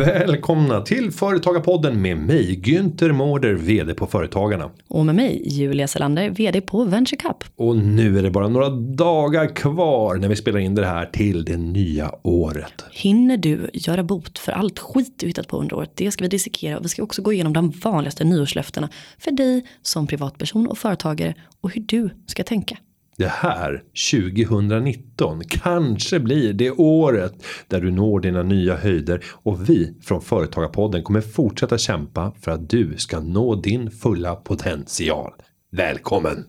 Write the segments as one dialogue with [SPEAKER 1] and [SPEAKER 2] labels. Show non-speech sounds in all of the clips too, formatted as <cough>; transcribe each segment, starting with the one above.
[SPEAKER 1] Välkomna till Företagarpodden med mig Günther Mårder, VD på Företagarna.
[SPEAKER 2] Och med mig Julia Selander, VD på VentureCup.
[SPEAKER 1] Och nu är det bara några dagar kvar när vi spelar in det här till det nya året.
[SPEAKER 2] Hinner du göra bot för allt skit du hittat på under året? Det ska vi dissekera och vi ska också gå igenom de vanligaste nyårslöftena för dig som privatperson och företagare och hur du ska tänka
[SPEAKER 1] det här 2019 kanske blir det året där du når dina nya höjder och vi från Företagarpodden kommer fortsätta kämpa för att du ska nå din fulla potential. Välkommen!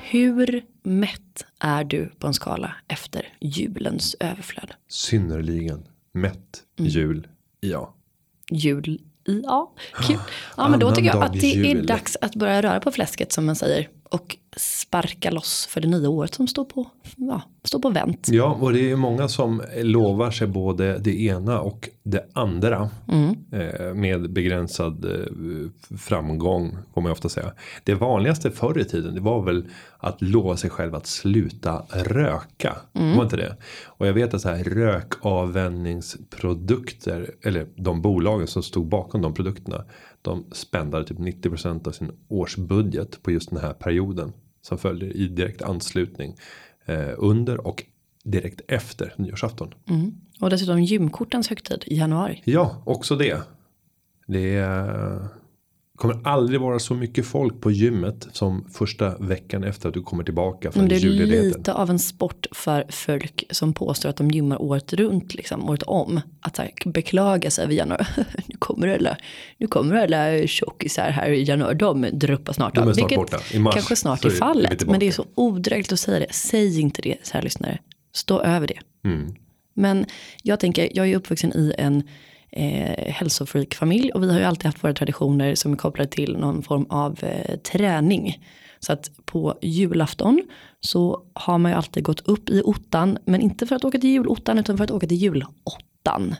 [SPEAKER 2] Hur mätt är du på en skala efter julens överflöd?
[SPEAKER 1] Synnerligen mätt mm. jul, ja.
[SPEAKER 2] Jul Ja, kul. Ja, men då tycker jag att det är dags att börja röra på fläsket som man säger. Och sparka loss för det nya året som står på, ja, står på vänt.
[SPEAKER 1] Ja, och det är många som lovar sig både det ena och det andra. Mm. Eh, med begränsad eh, framgång, får man ofta säga. Det vanligaste förr i tiden, det var väl att lova sig själv att sluta röka. Mm. Var inte det? Och jag vet att så här rökavvänjningsprodukter, eller de bolagen som stod bakom de produkterna de spändade typ 90% av sin årsbudget på just den här perioden. Som följer i direkt anslutning eh, under och direkt efter nyårsafton.
[SPEAKER 2] Mm. Och dessutom gymkortens högtid i januari.
[SPEAKER 1] Ja, också det. Det är kommer aldrig vara så mycket folk på gymmet som första veckan efter att du kommer tillbaka från
[SPEAKER 2] julledigheten. Det är lite av en sport för folk som påstår att de gymmar året runt, liksom året om. Att här, beklaga sig över januari. <laughs> nu kommer alla, nu kommer alla tjockisar här i januari, de droppar snart
[SPEAKER 1] av. De är snart borta. I mars
[SPEAKER 2] kanske snart är fallet, men det är så odrägligt att säga det. Säg inte det, så här lyssnare. Stå över det. Mm. Men jag tänker, jag är uppvuxen i en eh, hälsofreak-familj och vi har ju alltid haft våra traditioner som är kopplade till någon form av eh, träning. Så att på julafton så har man ju alltid gått upp i ottan, men inte för att åka till julottan utan för att åka till julåttan.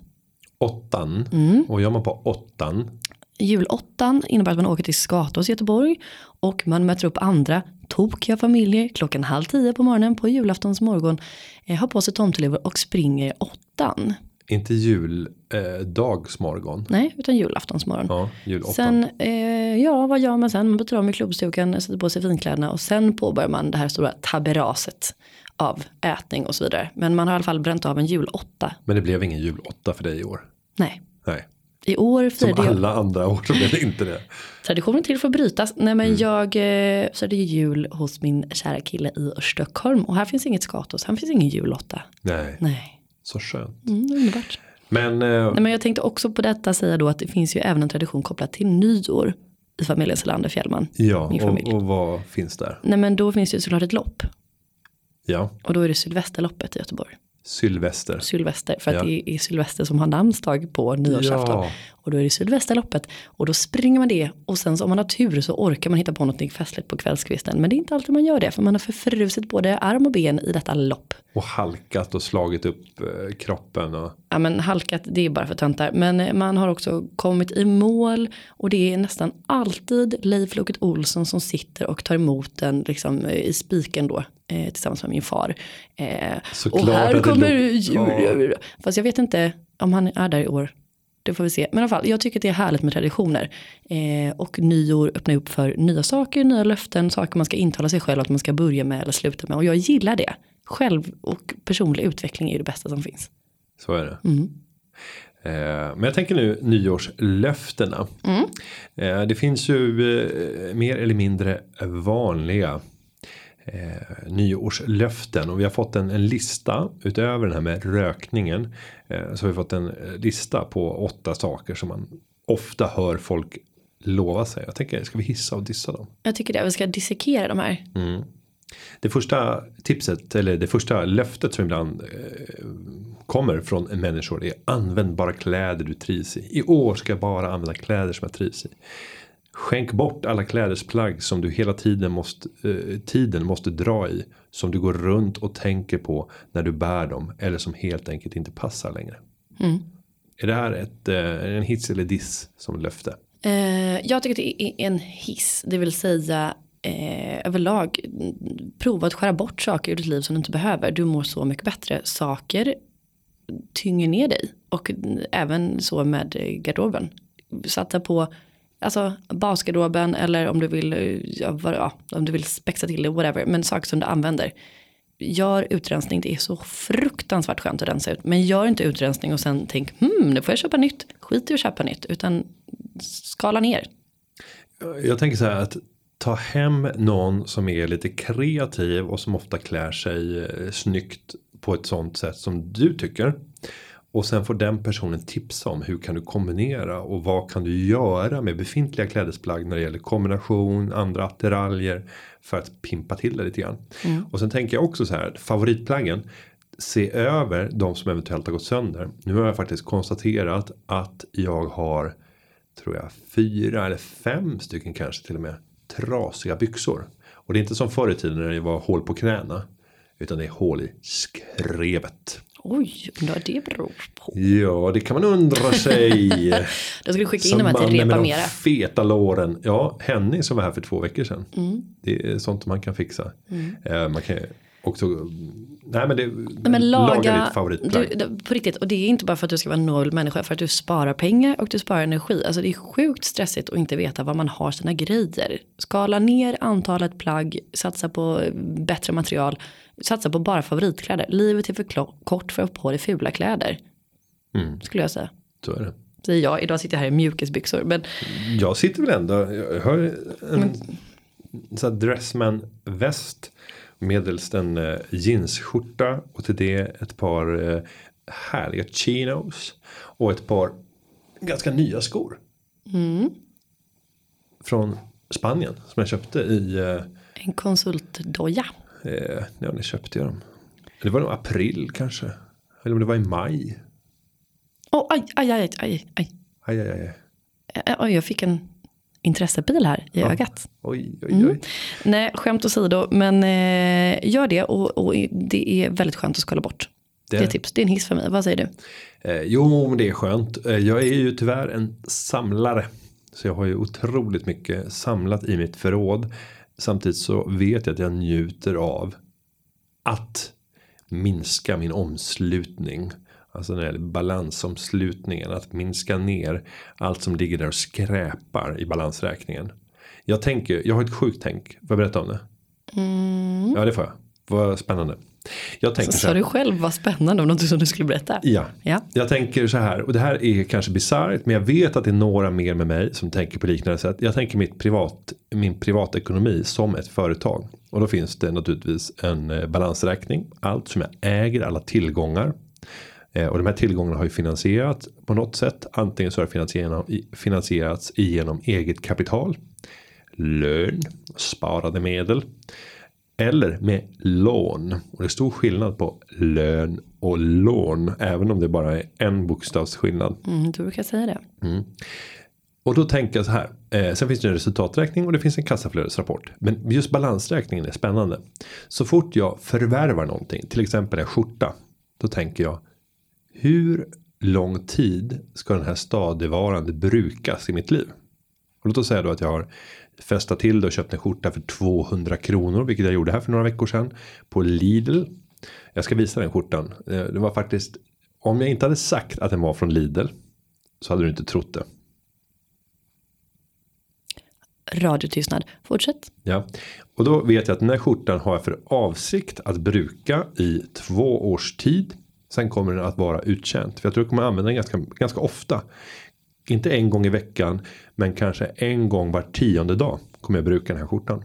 [SPEAKER 1] Åttan? Mm. Och gör man på åttan?
[SPEAKER 2] Julåttan innebär att man åker till Skatås i Göteborg och man möter upp andra tokiga familjer klockan halv tio på morgonen på julaftons morgon, eh, har på sig tomteluvor och springer åttan.
[SPEAKER 1] Inte juldagsmorgon. Eh,
[SPEAKER 2] Nej, utan julaftonsmorgon.
[SPEAKER 1] Ja, julåttan.
[SPEAKER 2] Sen, eh, ja vad gör man sen? Man byter om i klubbstugan, sätter på sig finkläderna och sen påbörjar man det här stora taberaset av ätning och så vidare. Men man har i alla fall bränt av en julåtta.
[SPEAKER 1] Men det blev ingen julåtta för dig i år?
[SPEAKER 2] Nej.
[SPEAKER 1] Nej.
[SPEAKER 2] I år
[SPEAKER 1] firade Som alla jag... andra år så blev det inte det.
[SPEAKER 2] Traditionen till för att brytas. Nej men mm. jag eh, firade jul hos min kära kille i Stockholm. Och här finns inget skatos, här finns ingen julåtta.
[SPEAKER 1] Nej.
[SPEAKER 2] Nej.
[SPEAKER 1] Så skönt.
[SPEAKER 2] Mm, underbart.
[SPEAKER 1] Men, eh,
[SPEAKER 2] Nej, men jag tänkte också på detta säga då att det finns ju även en tradition kopplat till nyår i familjen Selander Fjällman.
[SPEAKER 1] Ja, och, och, vad finns där?
[SPEAKER 2] Nej men då finns det ju såklart ett lopp.
[SPEAKER 1] Ja.
[SPEAKER 2] Och då är det Sylvesterloppet i Göteborg.
[SPEAKER 1] Sylvester.
[SPEAKER 2] Sylvester, för att ja. det är Sylvester som har namnsdag på nyårsafton. Ja. Och då är det Sylvesterloppet. Och då springer man det. Och sen så om man har tur så orkar man hitta på något festligt på kvällskvisten. Men det är inte alltid man gör det. För man har förfrusit både arm och ben i detta lopp.
[SPEAKER 1] Och halkat och slagit upp eh, kroppen. Och...
[SPEAKER 2] Ja men halkat det är bara för töntar. Men eh, man har också kommit i mål. Och det är nästan alltid Leif Loket Olsson som sitter och tar emot den liksom, eh, i spiken då eh, tillsammans med min far. Eh, och här kommer. Ja. Fast jag vet inte om han är där i år. Det får vi se. Men i alla fall, jag tycker att det är härligt med traditioner. Eh, och nyår öppnar upp för nya saker, nya löften, saker man ska intala sig själv att man ska börja med eller sluta med. Och jag gillar det. Själv och personlig utveckling är ju det bästa som finns.
[SPEAKER 1] Så är det.
[SPEAKER 2] Mm.
[SPEAKER 1] Eh, men jag tänker nu nyårslöftena.
[SPEAKER 2] Mm.
[SPEAKER 1] Eh, det finns ju eh, mer eller mindre vanliga eh, nyårslöften och vi har fått en, en, lista utöver den här med rökningen. Eh, så har vi fått en eh, lista på åtta saker som man ofta hör folk lova sig. Jag tänker, ska vi hissa och dissa dem?
[SPEAKER 2] Jag tycker det, vi ska dissekera de här.
[SPEAKER 1] Mm. Det första tipset eller det första löftet som ibland eh, kommer från människor är använd bara kläder du trivs i. I år ska jag bara använda kläder som jag trivs i. Skänk bort alla klädesplagg som du hela tiden måste, eh, tiden måste dra i. Som du går runt och tänker på när du bär dem. Eller som helt enkelt inte passar längre.
[SPEAKER 2] Mm.
[SPEAKER 1] Är det här ett, eh, en hiss eller diss som löfte?
[SPEAKER 2] Eh, jag tycker det är en hiss. Det vill säga eh, överlag prova att skära bort saker ur ditt liv som du inte behöver. Du mår så mycket bättre. Saker tynger ner dig. Och även så med garderoben. Satsa på alltså basgarderoben eller om du vill, eh, ja, ja, om du vill spexa till det, whatever. Men saker som du använder. Gör utrensning, det är så fruktansvärt skönt att rensa ut. Men gör inte utrensning och sen tänk, hmm, nu får jag köpa nytt. Skit i att köpa nytt, utan skala ner.
[SPEAKER 1] Jag tänker så här att ta hem någon som är lite kreativ och som ofta klär sig eh, snyggt på ett sånt sätt som du tycker. Och sen får den personen tipsa om hur kan du kombinera och vad kan du göra med befintliga klädesplagg när det gäller kombination, andra attiraljer för att pimpa till det lite grann. Mm. Och sen tänker jag också så här, favoritplaggen, se över de som eventuellt har gått sönder. Nu har jag faktiskt konstaterat att jag har, tror jag, fyra eller fem stycken kanske till och med, trasiga byxor. Och det är inte som förr i tiden när det var hål på knäna. Utan det är hål i skrevet.
[SPEAKER 2] Oj, undrar vad det beror på.
[SPEAKER 1] Ja, det kan man undra sig. <laughs>
[SPEAKER 2] Då ska du skicka in dem till Repa Mera.
[SPEAKER 1] feta låren. Ja, Henning som var här för två veckor sedan. Mm. Det är sånt man kan fixa. Mm. Eh, man kan också Nej men det nej, men laga, laga ditt favoritplagg.
[SPEAKER 2] Du, på riktigt och det är inte bara för att du ska vara en nobel människa. För att du sparar pengar och du sparar energi. Alltså det är sjukt stressigt att inte veta var man har sina grejer. Skala ner antalet plagg. Satsa på bättre material. Satsa på bara favoritkläder. Livet är för kort för att ha på dig fula kläder. Mm. Skulle jag säga.
[SPEAKER 1] Så är det.
[SPEAKER 2] Säger jag. Idag sitter jag här i mjukisbyxor. Men...
[SPEAKER 1] Jag sitter väl ändå. Jag har en men... så dressman väst medelst en eh, jeansskjorta och till det ett par eh, härliga chinos och ett par ganska nya skor. Mm. Från Spanien som jag köpte i. Eh,
[SPEAKER 2] en konsultdoja.
[SPEAKER 1] Eh, när köpte jag dem? Det var nog april kanske. Eller om det var i maj.
[SPEAKER 2] Oh, aj, aj, aj, aj, aj.
[SPEAKER 1] Aj, aj, aj.
[SPEAKER 2] Oj, jag fick en intressebil här i ja. ögat.
[SPEAKER 1] Oj, oj, oj. Mm.
[SPEAKER 2] Nej, skämt åsido, men eh, gör det och, och, det är väldigt skönt att skala bort. Det, det är tips, det är en hiss för mig. Vad säger du?
[SPEAKER 1] Eh, jo, men det är skönt. Eh, jag är ju tyvärr en samlare. Så jag har ju otroligt mycket samlat i mitt förråd. Samtidigt så vet jag att jag njuter av att minska min omslutning. Alltså när det gäller balansomslutningen. Att minska ner allt som ligger där och skräpar i balansräkningen. Jag tänker, jag har ett sjukt tänk. Får jag berätta om det? Mm. Ja det får jag. Vad spännande.
[SPEAKER 2] Jag tänker så, så här, du själv vad spännande om något som du skulle berätta.
[SPEAKER 1] Ja, ja. jag tänker så här och det här är kanske bisarrt men jag vet att det är några mer med mig som tänker på liknande sätt. Jag tänker mitt privat, min privatekonomi som ett företag. Och då finns det naturligtvis en eh, balansräkning. Allt som jag äger, alla tillgångar. Eh, och de här tillgångarna har ju finansierats på något sätt. Antingen så har det finansierats genom eget kapital. Lön, sparade medel. Eller med lån. Och det är stor skillnad på lön och lån. Även om det bara är en bokstavsskillnad.
[SPEAKER 2] Mm, du brukar säga det. Mm.
[SPEAKER 1] Och då tänker jag så här. Eh, sen finns det en resultaträkning och det finns en kassaflödesrapport. Men just balansräkningen är spännande. Så fort jag förvärvar någonting. Till exempel en skjorta. Då tänker jag. Hur lång tid ska den här stadigvarande brukas i mitt liv? Och låt oss säga då att jag har festat till det och köpt en skjorta för 200 kronor. Vilket jag gjorde här för några veckor sedan. På Lidl. Jag ska visa den skjortan. Eh, det var faktiskt. Om jag inte hade sagt att den var från Lidl. Så hade du inte trott det.
[SPEAKER 2] Radiotystnad. Fortsätt.
[SPEAKER 1] Ja. Och då vet jag att den här skjortan har jag för avsikt att bruka i två års tid. Sen kommer den att vara uttjänt. För jag tror att jag kommer använda den ganska, ganska ofta. Inte en gång i veckan. Men kanske en gång var tionde dag. Kommer jag bruka den här skjortan.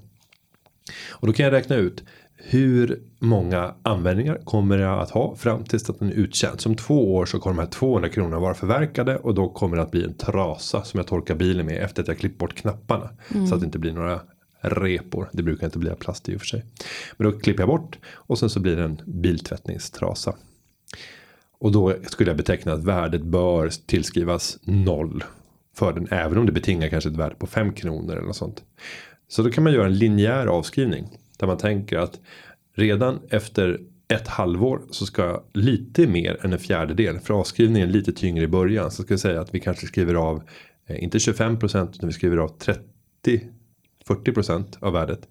[SPEAKER 1] Och då kan jag räkna ut. Hur många användningar kommer jag att ha fram tills att den är uttjänt. Som två år så kommer de här 200 kronorna vara förverkade. Och då kommer det att bli en trasa som jag torkar bilen med. Efter att jag klippt bort knapparna. Mm. Så att det inte blir några repor. Det brukar inte bli av plast i och för sig. Men då klipper jag bort. Och sen så blir det en biltvättningstrasa. Och då skulle jag beteckna att värdet bör tillskrivas noll. För den även om det betingar kanske ett värde på 5 kronor eller något sånt. Så då kan man göra en linjär avskrivning. Där man tänker att redan efter ett halvår så ska lite mer än en fjärdedel. För avskrivningen är lite tyngre i början. Så ska jag säga att vi kanske skriver av eh, inte 25% utan vi skriver av 30 40% av värdet.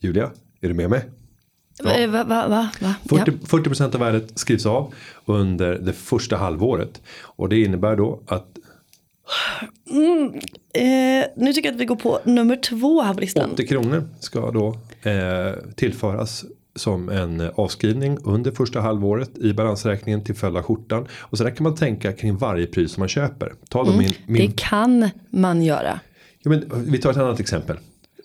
[SPEAKER 1] Julia, är du med mig?
[SPEAKER 2] Va, va, va, va? va?
[SPEAKER 1] 40, 40% av värdet skrivs av under det första halvåret. Och det innebär då att
[SPEAKER 2] Eh, nu tycker jag att vi går på nummer två här på listan.
[SPEAKER 1] 80 kronor ska då eh, tillföras som en avskrivning under första halvåret i balansräkningen till följd av skjortan. Och så där kan man tänka kring varje pris som man köper. Ta då min, min,
[SPEAKER 2] Det kan man göra.
[SPEAKER 1] ja, men, vi tar ett annat exempel.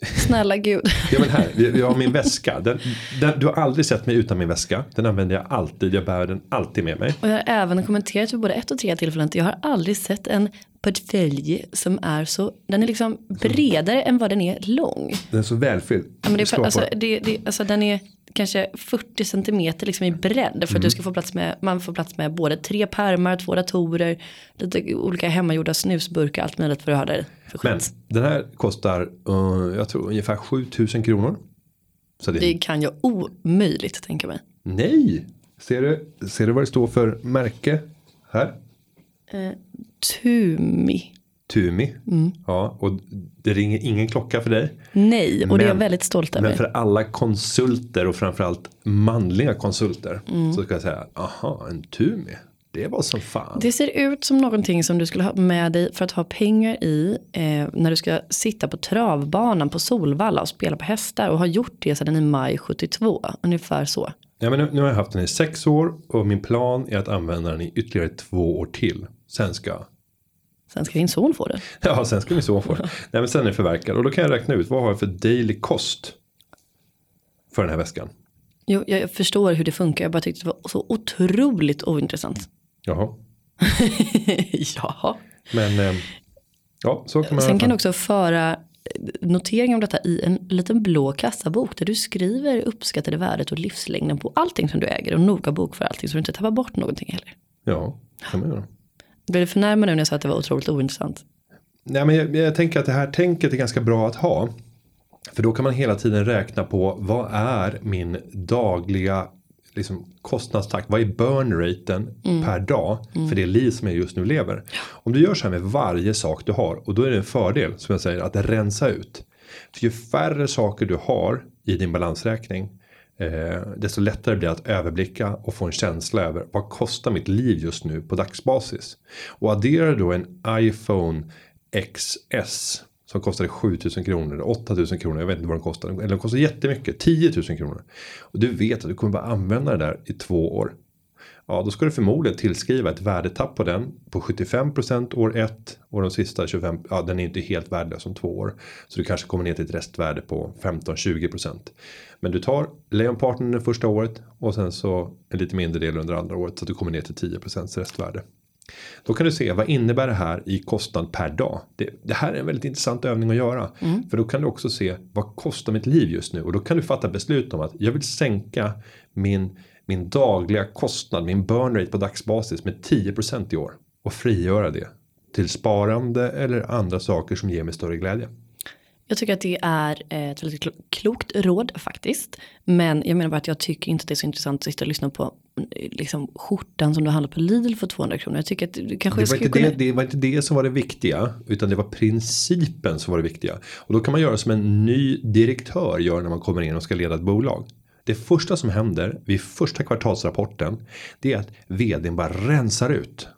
[SPEAKER 2] Snälla gud.
[SPEAKER 1] Ja men här, vi har min väska. Den, den, du har aldrig sett mig utan min väska. Den använder jag alltid. Jag bär den alltid med mig.
[SPEAKER 2] Och jag har även kommenterat vid både ett och tre tillfällen att jag har aldrig sett en portfölj som är så, den är liksom bredare än vad den är lång.
[SPEAKER 1] Den är så välfylld.
[SPEAKER 2] Ja, men det är för, alltså, det, det, alltså den är kanske 40 centimeter liksom i bredd för att
[SPEAKER 1] Mm.
[SPEAKER 2] du ska få plats med, man får plats med både tre pärmar, två datorer, lite olika hemmagjorda snusburkar, allt möjligt för att ha där
[SPEAKER 1] Men den här kostar, uh, jag tror ungefär 7000 kronor. Så det,
[SPEAKER 2] Det kan jag omöjligt tänka mig.
[SPEAKER 1] Nej! Ser du, ser du vad det står för märke? Här.
[SPEAKER 2] Tumi.
[SPEAKER 1] Tumi.
[SPEAKER 2] Mm.
[SPEAKER 1] Ja, och det ringer ingen klocka för dig.
[SPEAKER 2] Nej, och det är jag
[SPEAKER 1] Men-
[SPEAKER 2] väldigt stolt över.
[SPEAKER 1] Men för alla konsulter och framförallt manliga konsulter.
[SPEAKER 2] Mm.
[SPEAKER 1] Så ska jag säga, aha, en Tumi. Det var som fan.
[SPEAKER 2] Det ser ut som någonting som du skulle ha med dig för att ha pengar i eh, när du ska sitta på travbanan på Solvalla och spela på hästar och har gjort det sedan i maj 72. Ungefär så.
[SPEAKER 1] Ja, men nu, nu har jag haft den i sex år och min plan är att använda den i ytterligare två år till. Sen ska
[SPEAKER 2] Sen ska din son få det.
[SPEAKER 1] Ja, sen ska vi så få. Nej, men sen är det förverkad. Och då kan jag räkna ut vad har jag för daily cost. För den här väskan.
[SPEAKER 2] Jo, jag förstår hur det funkar. Jag bara tyckte det var så otroligt ointressant.
[SPEAKER 1] Jaha. <laughs>
[SPEAKER 2] ja.
[SPEAKER 1] Men eh, ja, så kan man.
[SPEAKER 2] Sen kan du också föra notering om detta i en liten blå kassabok där du skriver uppskattade värdet och livslängden på allting som du äger och noga bokför allting så du inte tappar bort någonting heller.
[SPEAKER 1] Ja, kan man göra.
[SPEAKER 2] Blev du förnärmad nu när jag sa att det var otroligt ointressant?
[SPEAKER 1] Nej, men jag, jag tänker att det här tänket är ganska bra att ha. För då kan man hela tiden räkna på vad är min dagliga liksom, kostnadstakt. Vad är burn raten per dag för det liv som jag just nu lever. Om du gör så här med varje sak du har och då är det en fördel som jag säger att rensa ut. För ju färre saker du har i din balansräkning eh, desto lättare blir det att överblicka och få en känsla över vad kostar mitt liv just nu på dagsbasis. Och adderar då en iPhone XS som kostade 7000 kronor, eller 8000 kronor, jag vet inte vad den kostar. Eller den kostar jättemycket, 10 000 kronor. Och du vet att du kommer bara använda det där i två år. Ja, då ska du förmodligen tillskriva ett värdetapp på den på 75% år 1 och de sista 25, ja den är inte helt värdelös om två år. Så du kanske kommer ner till ett restvärde på 15-20%. Men du tar lejonparten det första året och sen så en lite mindre del under andra året så att du kommer ner till 10% restvärde. Då kan du se vad innebär det här i kostnad per dag. Det, det här är en väldigt intressant övning att göra. För då kan du också se vad kostar mitt liv just nu. Och då kan du fatta beslut om att jag vill sänka min, min dagliga kostnad, min burn rate på dagsbasis med 10% i år. Och frigöra det till sparande eller andra saker som ger mig större glädje.
[SPEAKER 2] Jag tycker att det är eh, ett väldigt klo- klokt råd faktiskt. Men jag menar bara att jag tycker inte att det är så intressant att sitta och lyssna på eh, liksom, skjortan som du handlar på Lidl för 200 kronor. Jag tycker att du kanske
[SPEAKER 1] Det var, inte
[SPEAKER 2] kunna...
[SPEAKER 1] det, det var inte det som var det viktiga. Utan det var principen som var det viktiga. Och då kan man göra som en ny direktör gör när man kommer in och ska leda ett bolag. Det första som händer vid första kvartalsrapporten. Det är att vdn bara rensar ut.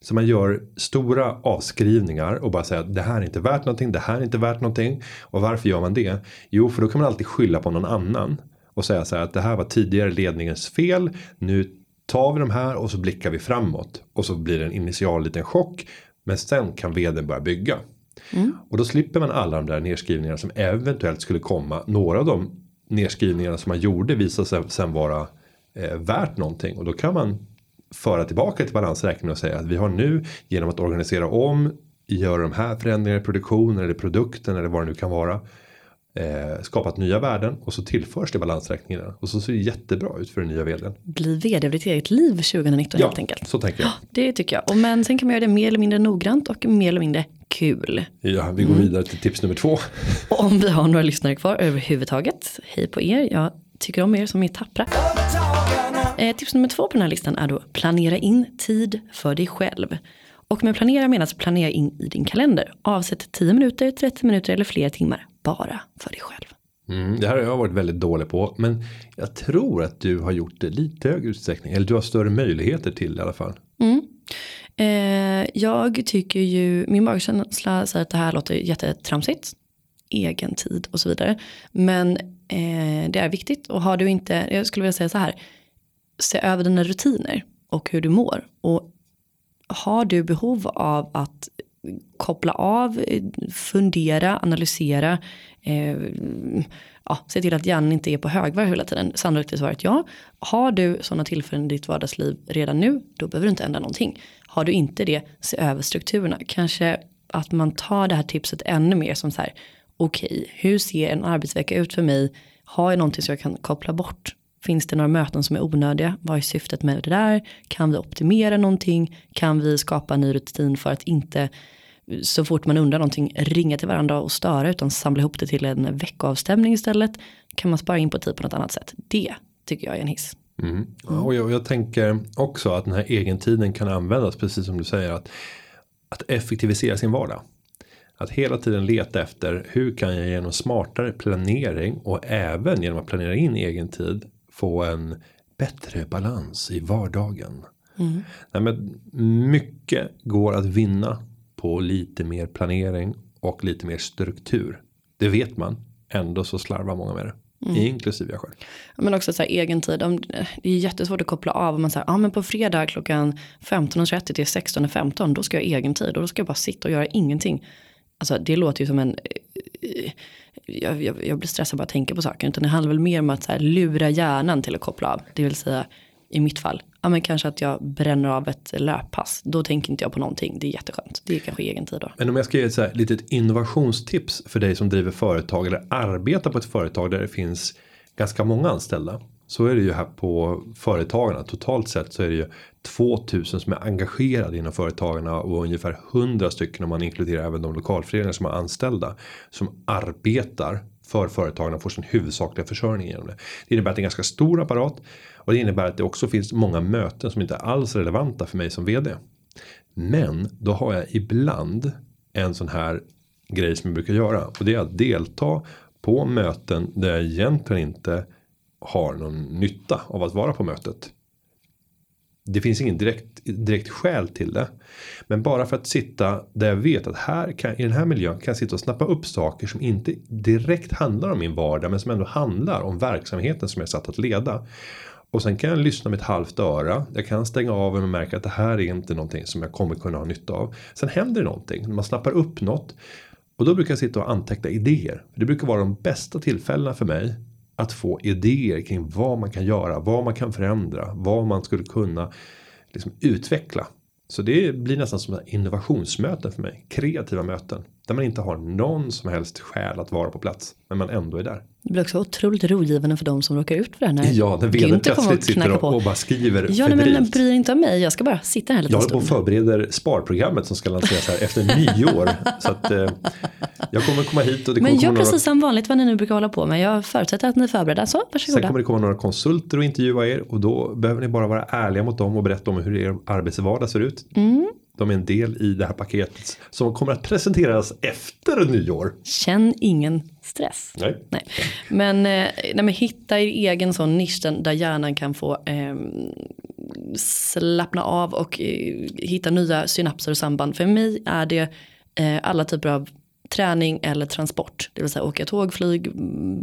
[SPEAKER 1] Så man gör stora avskrivningar och bara säger att det här är inte värt någonting, det här är inte värt någonting. Och varför gör man det? Jo, för då kan man alltid skylla på någon annan. Och säga så här att det här var tidigare ledningens fel. Nu tar vi de här och så blickar vi framåt. Och så blir det en initial liten chock. Men sen kan vdn börja bygga. Och då slipper man alla de där nedskrivningarna som eventuellt skulle komma. Några av de nedskrivningarna som man gjorde visar sig sen vara eh, värt någonting. Och då kan man föra tillbaka till balansräkningen och säga att vi har nu genom att organisera om. Göra de här förändringarna i produktionen eller produkten eller vad det nu kan vara. Eh, skapat nya värden och så tillförs det balansräkningen. Och så ser det jättebra ut för den nya vdn.
[SPEAKER 2] Bli vd av ditt eget liv 2019 helt enkelt.
[SPEAKER 1] så tänker jag.
[SPEAKER 2] Det tycker jag. Och men sen kan man göra det mer eller mindre noggrant och mer eller mindre kul.
[SPEAKER 1] Ja, vi går vidare till tips nummer två.
[SPEAKER 2] Och om vi har några lyssnare kvar överhuvudtaget. Hej på er. Jag tycker om er som är tappra. Eh, tips nummer två på den här listan är då planera in tid för dig själv. Och med planera menas planera in i din kalender. Avsätt 10 minuter, 30 minuter eller fler timmar bara för dig själv.
[SPEAKER 1] Mm, det här har jag varit väldigt dålig på. Men jag tror att du har gjort det lite högre utsträckning. Eller du har större möjligheter till i alla fall.
[SPEAKER 2] Mm. Eh, jag tycker ju, min magkänsla säger att det här låter jättetramsigt. Egen tid och så vidare. Men eh, det är viktigt. Och har du inte, jag skulle vilja säga så här. Se över dina rutiner och hur du mår. Och har du behov av att koppla av, eh, fundera, analysera. Eh, ja, se till att hjärnan inte är på högvarv hela tiden. Sannolikt är svaret ja. Har du sådana tillfällen i ditt vardagsliv redan nu, då behöver du inte ändra någonting. Har du inte det, se över strukturerna. Kanske att man tar det här tipset ännu mer som så här, okej, okay, hur ser en arbetsvecka ut för mig? Har jag någonting som jag kan koppla bort? Finns det några möten som är onödiga? Vad är syftet med det där? Kan vi optimera någonting? Kan vi skapa en ny rutin för att inte så fort man undrar någonting ringa till varandra och störa utan samla ihop det till en veckoavstämning istället. Kan man spara in på tid på något annat sätt. Det tycker jag är en hiss.
[SPEAKER 1] Mm. Och jag, jag, tänker också att den här egentiden kan användas precis som du säger att, att effektivisera sin vardag. Att hela tiden leta efter hur kan jag genom smartare planering och även genom att planera in egen tid få en bättre balans i vardagen. Mm. Nej, men mycket går att vinna på lite mer planering och lite mer struktur. Det vet man. Ändå så slarvar många med det. Mm. Inklusive jag själv.
[SPEAKER 2] Men också så här egen tid. Det är jättesvårt att koppla av. Om man säger, ja men på fredag klockan 15.30 till 16.15 då ska jag ha egen tid. Och då ska jag bara sitta och göra ingenting. Alltså det låter ju som en jag, jag, jag blir stressad bara att tänka på saker. Utan det handlar väl mer om att så här, lura hjärnan till att koppla av. Det vill säga i mitt fall. Ja men kanske att jag bränner av ett löppass. Då tänker inte jag på någonting. Det är jätteskönt. Det är kanske egen tid då.
[SPEAKER 1] Men om jag ska ge ett så här litet innovationstips för dig som driver företag eller arbetar på ett företag där det finns ganska många anställda. Så är det ju här på företagarna. Totalt sett så är det ju 2000 som är engagerade inom företagarna och ungefär 100 stycken om man inkluderar även de lokalföreningar som är anställda. Som arbetar för företagarna och får sin huvudsakliga försörjning genom det. Det innebär att det är en ganska stor apparat och det innebär att det också finns många möten som inte alls är relevanta för mig som vd. Men då har jag ibland en sån här grej som jag brukar göra och det är att delta på möten där jag egentligen inte har någon nytta av att vara på mötet. Det finns ingen direkt, direkt skäl till det. Men bara för att sitta där jag vet att här kan, i den här miljön kan jag sitta och snappa upp saker som inte direkt handlar om min vardag men som ändå handlar om verksamheten som jag är satt att leda. Och sen kan jag lyssna med ett halvt öra. Jag kan stänga av och märka att det här är inte någonting som jag kommer kunna ha nytta av. Sen händer det någonting. Man snappar upp något. Och då brukar jag sitta och anteckna idéer. Det brukar vara de bästa tillfällena för mig att få idéer kring vad man kan göra, vad man kan förändra, vad man skulle kunna liksom utveckla. Så det blir nästan som innovationsmöten för mig, kreativa möten. Där man inte har någon som helst skäl att vara på plats, men man ändå är där.
[SPEAKER 2] Det blir också otroligt rogivande för de som råkar ut för det här.
[SPEAKER 1] Ja, när vdn plötsligt sitter och, och bara skriver
[SPEAKER 2] Ja, nej, men bryr inte om mig, jag ska bara sitta här lite
[SPEAKER 1] Jag håller på och förbereder sparprogrammet som ska lanseras här efter nyår. så att eh, jag kommer komma hit och det kommer
[SPEAKER 2] Men gör precis
[SPEAKER 1] några...
[SPEAKER 2] som vanligt vad ni nu brukar hålla på med. Jag förutsätter att ni är förberedda, så varsågoda.
[SPEAKER 1] Sen kommer det komma några konsulter och intervjua er och då behöver ni bara vara ärliga mot dem och berätta om hur er arbetsvardag ser ut.
[SPEAKER 2] Mm.
[SPEAKER 1] De är en del i det här paketet som kommer att presenteras efter nyår.
[SPEAKER 2] Känn ingen stress.
[SPEAKER 1] Nej.
[SPEAKER 2] nej. Men, eh, nej, men hitta er egen sån nisch där hjärnan kan få eh, slappna av och eh, hitta nya synapser och samband. För mig är det eh, alla typer av träning eller transport. Det vill säga åka tåg, flyg,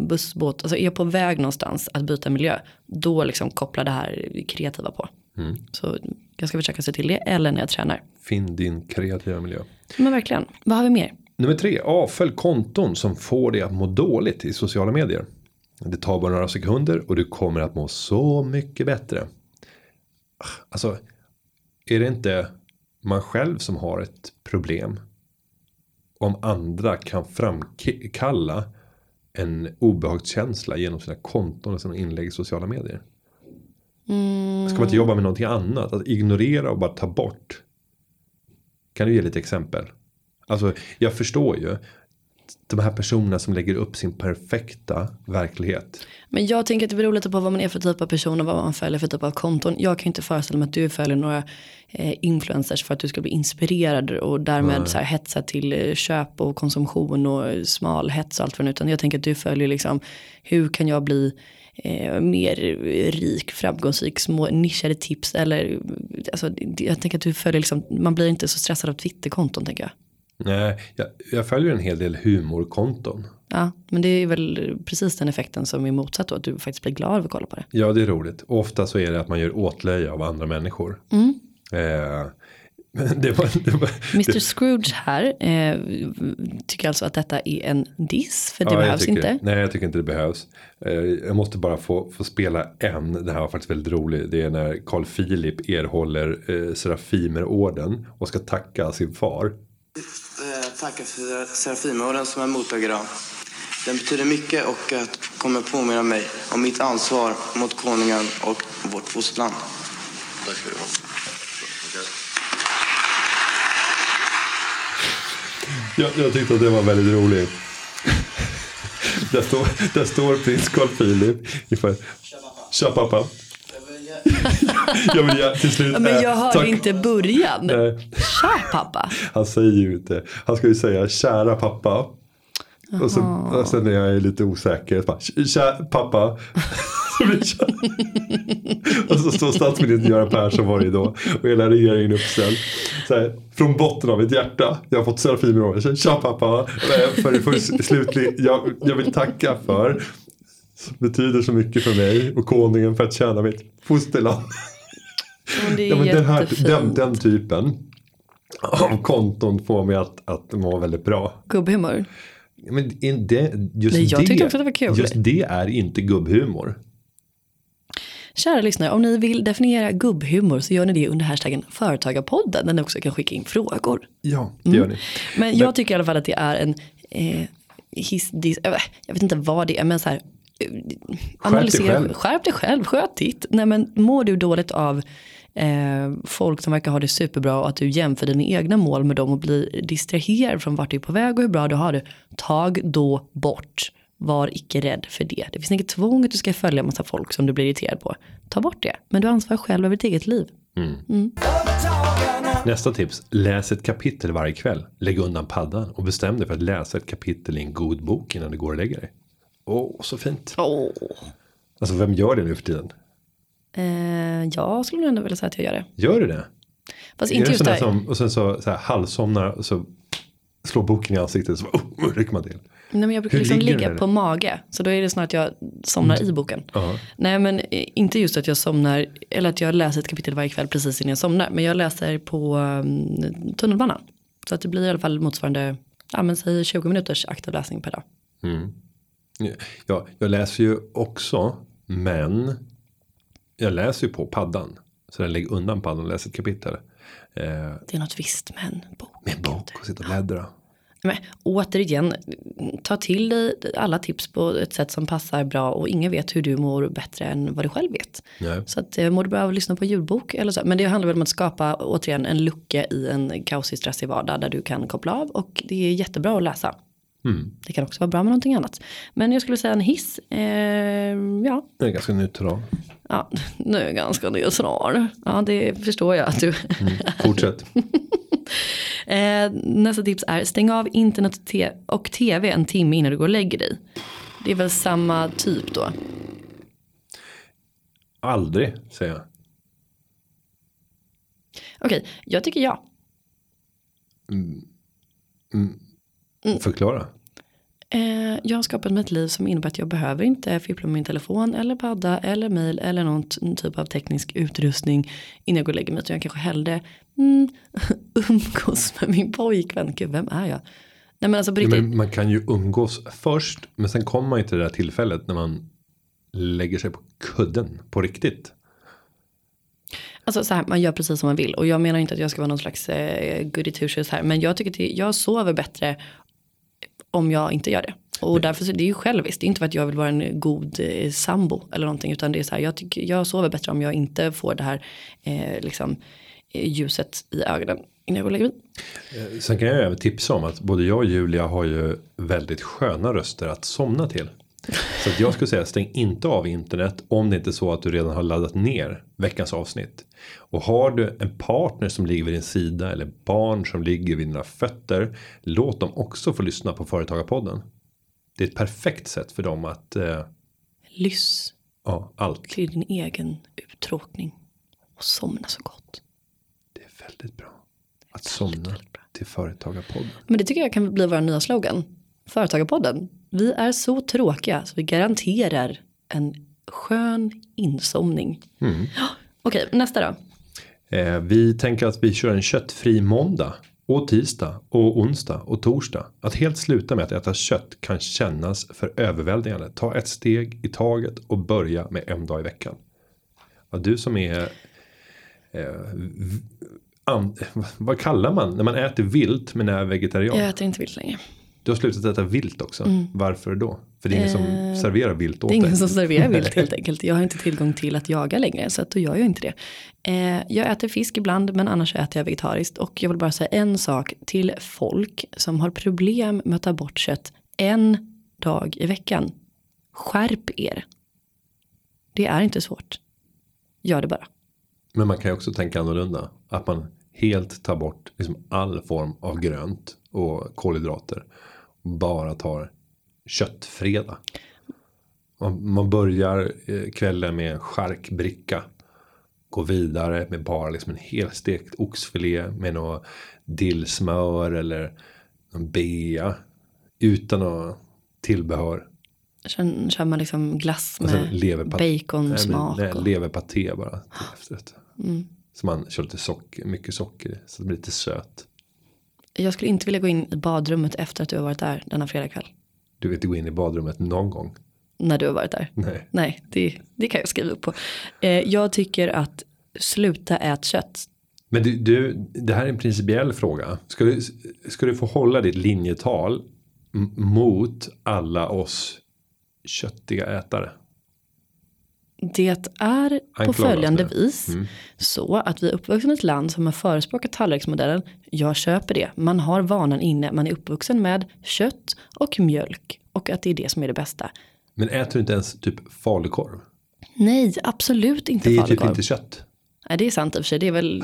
[SPEAKER 2] buss, båt. Alltså är jag på väg någonstans att byta miljö. Då liksom kopplar det här kreativa på.
[SPEAKER 1] Mm.
[SPEAKER 2] Så jag ska försöka se till det. Eller när jag tränar.
[SPEAKER 1] Finn din kreativa miljö.
[SPEAKER 2] Men verkligen. Vad har vi mer?
[SPEAKER 1] Nummer tre. Avfölj konton som får dig att må dåligt i sociala medier. Det tar bara några sekunder och du kommer att må så mycket bättre. Alltså. Är det inte man själv som har ett problem. Om andra kan framkalla en obehagskänsla genom sina konton och sina inlägg i sociala medier.
[SPEAKER 2] Mm.
[SPEAKER 1] Ska man inte jobba med någonting annat? Att ignorera och bara ta bort. Kan du ge lite exempel? Alltså jag förstår ju de här personerna som lägger upp sin perfekta verklighet.
[SPEAKER 2] Men jag tänker att det beror lite på vad man är för typ av person och vad man följer för typ av konton. Jag kan inte föreställa mig att du följer några eh, influencers för att du ska bli inspirerad och därmed så här hetsa till eh, köp och konsumtion och smal hets och allt det nu Utan jag tänker att du följer liksom hur kan jag bli eh, mer rik, framgångsrik, små nischade tips eller alltså, jag tänker att du följer liksom, man blir inte så stressad av Twitterkonton tänker jag.
[SPEAKER 1] Nej, jag, jag följer en hel del humorkonton.
[SPEAKER 2] Ja, men det är väl precis den effekten som är motsatt då, att du faktiskt blir glad av att kolla på det.
[SPEAKER 1] Ja, det är roligt. Och ofta så är det att man gör åtlöje av andra människor.
[SPEAKER 2] Mm.
[SPEAKER 1] Eh, <laughs> det var, det var,
[SPEAKER 2] Mr Scrooge här eh, tycker alltså att detta är en diss för det
[SPEAKER 1] Ja,
[SPEAKER 2] behövs
[SPEAKER 1] tycker,
[SPEAKER 2] inte.
[SPEAKER 1] Nej, jag tycker inte det behövs. Eh, jag måste bara få, få spela en. Det här var faktiskt väldigt roligt. Det är när Carl Philip erhåller eh, Serafimerorden och ska tacka sin far.
[SPEAKER 3] Tacka för Serafimerorden som jag mottagit idag. Den betyder mycket och att kommer påminna mig om mitt ansvar mot konungen och vårt fosterland.
[SPEAKER 4] Tack ska du ha.
[SPEAKER 1] Jag, jag tyckte att det var väldigt roligt. där, står, där står prins Carl Philip inför Tja pappa. Jag vill ge- till slut.
[SPEAKER 2] Ja, men jag hörde
[SPEAKER 1] tack.
[SPEAKER 2] inte början.
[SPEAKER 1] Nej,
[SPEAKER 2] Tja pappa.
[SPEAKER 1] han säger ju inte. Han ska ju säga kära pappa. Och, så, och sen är jag lite osäker. Bara, Kära pappa. Och så står statsminister Göran Persson varje dag. Och hela regeringen uppställd. Så här, från botten av mitt hjärta. Jag har fått Serafimerorden. Tja pappa. För, för slutligen, jag, jag vill tacka för. Som betyder så mycket för mig och konungen för att tjäna mitt fosterland.
[SPEAKER 2] Men det är
[SPEAKER 1] Ja, men den, här, den, den typen av konton får mig att, att må väldigt bra.
[SPEAKER 2] Gubbhumor.
[SPEAKER 1] Men det, just,
[SPEAKER 2] Nej, jag
[SPEAKER 1] det,
[SPEAKER 2] också det var kul.
[SPEAKER 1] just det är inte gubbhumor.
[SPEAKER 2] Kära lyssnare, om ni vill definiera gubbhumor så gör ni det under hashtaggen Företagarpodden där ni också kan skicka in frågor.
[SPEAKER 1] Ja, det gör ni.
[SPEAKER 2] Men jag tycker i alla fall att det är en eh, his, dis, äh, jag vet inte vad det är men så här. Analysera,
[SPEAKER 1] själv.
[SPEAKER 2] skärp dig själv, sköt ditt. Nej men mår du dåligt av eh, folk som verkar ha det superbra och att du jämför dina egna mål med dem och blir distraherad från vart du är på väg och hur bra du har det. Tag då bort. Var icke rädd för det. Det finns inget tvång att du ska följa en massa folk som du blir irriterad på. Ta bort det. Men du ansvarar själv över ditt eget liv.
[SPEAKER 1] Nästa tips. Läs ett kapitel varje kväll. Lägg undan paddan och bestäm dig för att läsa ett kapitel i en god bok innan du går och lägger dig. Åh, så fint.
[SPEAKER 2] Åh.
[SPEAKER 1] Alltså vem gör det nu för tiden?
[SPEAKER 2] Eh, jag skulle nog ändå vilja säga att jag gör det.
[SPEAKER 1] Gör du det?
[SPEAKER 2] Fast
[SPEAKER 1] Är
[SPEAKER 2] inte just
[SPEAKER 1] där som, och sen så, så här, halvsomnar och så slår boken i ansiktet så oh, rycker man till.
[SPEAKER 2] Nej, men jag brukar
[SPEAKER 1] Hur
[SPEAKER 2] liksom ligga på mage. Så då är det snarare att jag somnar i boken.
[SPEAKER 1] Ja.
[SPEAKER 2] Nej men eh, inte just att jag somnar. Eller att jag läser ett kapitel varje kväll precis innan jag somnar. Men jag läser på um, tunnelbanan. Så att det blir i alla fall motsvarande. Ja men säg 20 minuters aktiv läsning per dag.
[SPEAKER 1] Ja, jag läser ju också, men jag läser ju på paddan. Så jag lägger undan paddan och läser ett kapitel. Eh,
[SPEAKER 2] Det är något visst med en bok.
[SPEAKER 1] med en bok och sitta och bläddra.
[SPEAKER 2] Men återigen, ta till dig alla tips på ett sätt som passar bra och ingen vet hur du mår bättre än vad du själv vet.
[SPEAKER 1] Nej.
[SPEAKER 2] Så att eh, mår du bra av att lyssna på ljudbok eller så. Men det handlar väl om att skapa återigen en lucka i en kaosig stressig vardag där du kan koppla av och det är jättebra att läsa. Det kan också vara bra med någonting annat. Men jag skulle säga en hiss. Eh, ja,
[SPEAKER 1] Det är ganska neutral.
[SPEAKER 2] ja, nu är ganska neutral. Ja, det förstår jag att du.
[SPEAKER 1] Fortsätt. <laughs>
[SPEAKER 2] Eh, nästa tips är stäng av internet och, tv en timme innan du går och lägger dig. Det är väl samma typ då.
[SPEAKER 1] Aldrig, säger jag.
[SPEAKER 2] Okej, jag tycker ja.
[SPEAKER 1] Förklara.
[SPEAKER 2] Eh, jag har skapat mig ett liv som innebär att jag behöver inte fippla med min telefon eller padda eller mail eller någon typ av teknisk utrustning innan jag går och lägger mig. Utan jag kanske hellre mm, <laughs> umgås med min pojkvän. Gud, vem är jag? Nej men alltså riktigt.
[SPEAKER 1] men man kan ju umgås först. Men sen kommer man ju till det där tillfället när man lägger sig på kudden på riktigt.
[SPEAKER 2] Alltså så här, man gör precis som man vill. Och jag menar inte att jag ska vara någon slags eh, goody two shoes här. Men jag tycker att jag sover bättre om jag inte gör det. Och därför så det är ju själviskt. Det är inte för att jag vill vara en god eh, sambo eller någonting. Utan det är så här, jag, tycker, jag sover bättre om jag inte får det här eh, liksom, eh, ljuset i ögonen. innan jag går och lägger mig.
[SPEAKER 1] Eh, Sen kan jag även tipsa om att både jag och Julia har ju väldigt sköna röster att somna till. Så att jag skulle säga stäng inte av internet om det inte är så att du redan har laddat ner veckans avsnitt. Och har du en partner som ligger vid din sida eller barn som ligger vid dina fötter. Låt dem också få lyssna på Företagarpodden. Det är ett perfekt sätt för dem att eh,
[SPEAKER 2] Lyss
[SPEAKER 1] ja, allt.
[SPEAKER 2] till din egen uttråkning och somna så gott.
[SPEAKER 1] Det är väldigt bra. Att somna
[SPEAKER 2] väldigt bra.
[SPEAKER 1] till Företagarpodden.
[SPEAKER 2] Men det tycker jag kan bli vår nya slogan. Företagarpodden. Vi är så tråkiga så vi garanterar en skön insomning.
[SPEAKER 1] Mm. <gasps>
[SPEAKER 2] Okej, nästa då.
[SPEAKER 1] Eh, vi tänker att vi kör en köttfri måndag. Och tisdag och onsdag och torsdag. Att helt sluta med att äta kött kan kännas för överväldigande. Ta ett steg i taget och börja med en dag i veckan. Ja, du som är. Eh, an, vad kallar man när man äter vilt men är vegetarian?
[SPEAKER 2] Jag äter inte vilt längre.
[SPEAKER 1] Du har slutat äta vilt också. Varför då? För det är ingen som
[SPEAKER 2] Eh,
[SPEAKER 1] serverar vilt åt
[SPEAKER 2] Det är ingen
[SPEAKER 1] dig.
[SPEAKER 2] som serverar vilt <laughs> helt enkelt. Jag har inte tillgång till att jaga längre så att då gör jag inte det. Eh, jag äter fisk ibland men annars äter jag vegetariskt. Och jag vill bara säga en sak till folk som har problem med att ta bort kött en dag i veckan. Skärp er. Det är inte svårt. Gör det bara.
[SPEAKER 1] Men man kan ju också tänka annorlunda. Att man helt tar bort liksom all form av grönt och kolhydrater. Bara tar köttfredag. Man, man börjar eh, kvällen med charkbricka. Går vidare med bara liksom en helstekt oxfilé med något dillsmör eller någon bea. Utan något tillbehör.
[SPEAKER 2] Sen kör man liksom glass med baconsmak.
[SPEAKER 1] Nej, nej, leverpaté bara <gasps> till efterrätt.
[SPEAKER 2] Mm.
[SPEAKER 1] Så man kör lite socker, mycket socker så det blir lite söt.
[SPEAKER 2] Jag skulle inte vilja gå in i badrummet efter att du har varit där denna fredagkväll.
[SPEAKER 1] Du vill inte gå in i badrummet någon gång.
[SPEAKER 2] När du har varit där.
[SPEAKER 1] Nej.
[SPEAKER 2] Nej, det, det kan jag skriva upp på. Eh, jag tycker att sluta ät kött.
[SPEAKER 1] Men du, du, det här är en principiell fråga. Ska du, ska du få hålla ditt linjetal mot alla oss köttiga ätare?
[SPEAKER 2] Det är på följande
[SPEAKER 1] det.
[SPEAKER 2] vis
[SPEAKER 1] Mm.
[SPEAKER 2] så att vi är uppvuxna i ett land som har förespråkat tallriksmodellen. Jag köper det. Man har vanan inne. Man är uppvuxen med kött och mjölk och att det är det som är det bästa.
[SPEAKER 1] Men äter du inte ens typ falukorv?
[SPEAKER 2] Nej, absolut inte
[SPEAKER 1] Det är typ
[SPEAKER 2] falukorv.
[SPEAKER 1] inte kött.
[SPEAKER 2] Nej, det är sant i och för sig. Det är väl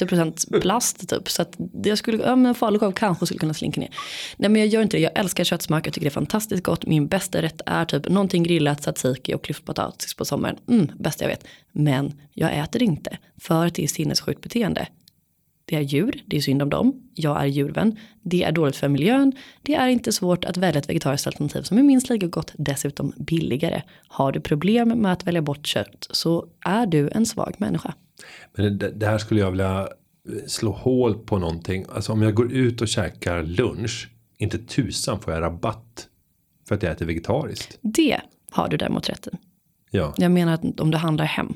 [SPEAKER 2] 80% plast typ. Så att jag skulle, ja men falukorv kanske skulle kunna slinka ner. Nej men jag gör inte det. Jag älskar köttsmak. Jag tycker det är fantastiskt gott. Min bästa rätt är typ någonting grillat, tzatziki och klyftpotatis på sommaren. Mm, bästa jag vet. Men jag äter inte. För att det är sinnessjukt beteende. Det är djur, det är synd om dem. Jag är djurvän. Det är dåligt för miljön. Det är inte svårt att välja ett vegetariskt alternativ som är minst lika gott, dessutom billigare. Har du problem med att välja bort kött så är du en svag människa.
[SPEAKER 1] Men det, det här skulle jag vilja slå hål på någonting. Alltså om jag går ut och käkar lunch. Inte tusan får jag rabatt. För att jag äter vegetariskt.
[SPEAKER 2] Det har du däremot rätt i.
[SPEAKER 1] Ja,
[SPEAKER 2] Jag menar att om du handlar hem.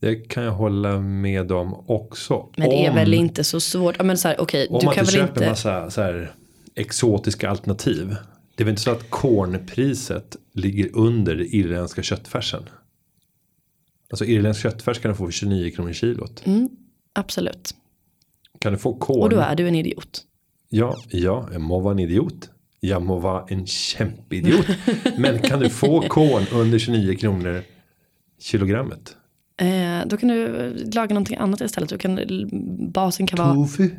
[SPEAKER 1] det kan jag hålla med om också.
[SPEAKER 2] Men det är
[SPEAKER 1] Om-
[SPEAKER 2] väl inte så svårt. Men så här, okej,
[SPEAKER 1] Om
[SPEAKER 2] du
[SPEAKER 1] man
[SPEAKER 2] kan
[SPEAKER 1] inte
[SPEAKER 2] väl
[SPEAKER 1] köper
[SPEAKER 2] inte.
[SPEAKER 1] massa så här exotiska alternativ. Det är väl inte så att kornpriset ligger under det irländska köttfärsen. Alltså irländsk köttfärs kan du få för 29 kronor kilot.
[SPEAKER 2] Mm, absolut.
[SPEAKER 1] Kan du få korn?
[SPEAKER 2] Och då är du en idiot.
[SPEAKER 1] Ja, ja, jag må vara en idiot. Jag må vara en kämpeidiot. Men kan du få <laughs> korn under 29 kronor kilogrammet?
[SPEAKER 2] Eh, då kan du laga någonting annat istället. Du kan, basen kan vara
[SPEAKER 1] Tofu.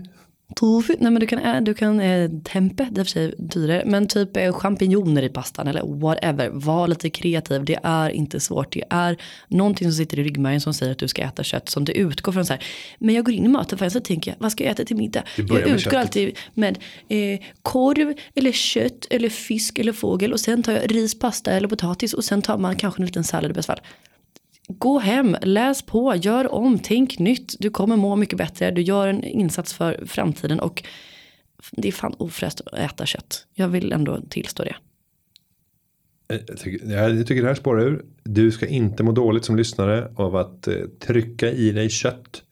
[SPEAKER 2] Tofu. Nej men du kan, du kan eh, tempe, det är för sig dyrare. Men typ eh, champinjoner i pastan eller whatever. Var lite kreativ, det är inte svårt. Det är någonting som sitter i ryggmärgen som säger att du ska äta kött. Som du utgår från så här. Men jag går in i mataffären så tänker jag, vad ska jag äta till middag? Jag utgår
[SPEAKER 1] köttet.
[SPEAKER 2] alltid med eh, korv eller kött eller fisk eller fågel. Och sen tar jag ris, pasta eller potatis. Och sen tar man kanske en liten sallad i bästa fall. Gå hem, läs på, gör om, tänk nytt. Du kommer må mycket bättre. Du gör en insats för framtiden och det är fan ofräscht att äta kött. Jag vill ändå tillstå det.
[SPEAKER 1] Eh, Jag tycker, jag tycker det här spårar ur. Du ska inte må dåligt som lyssnare av att eh, trycka i dig kött.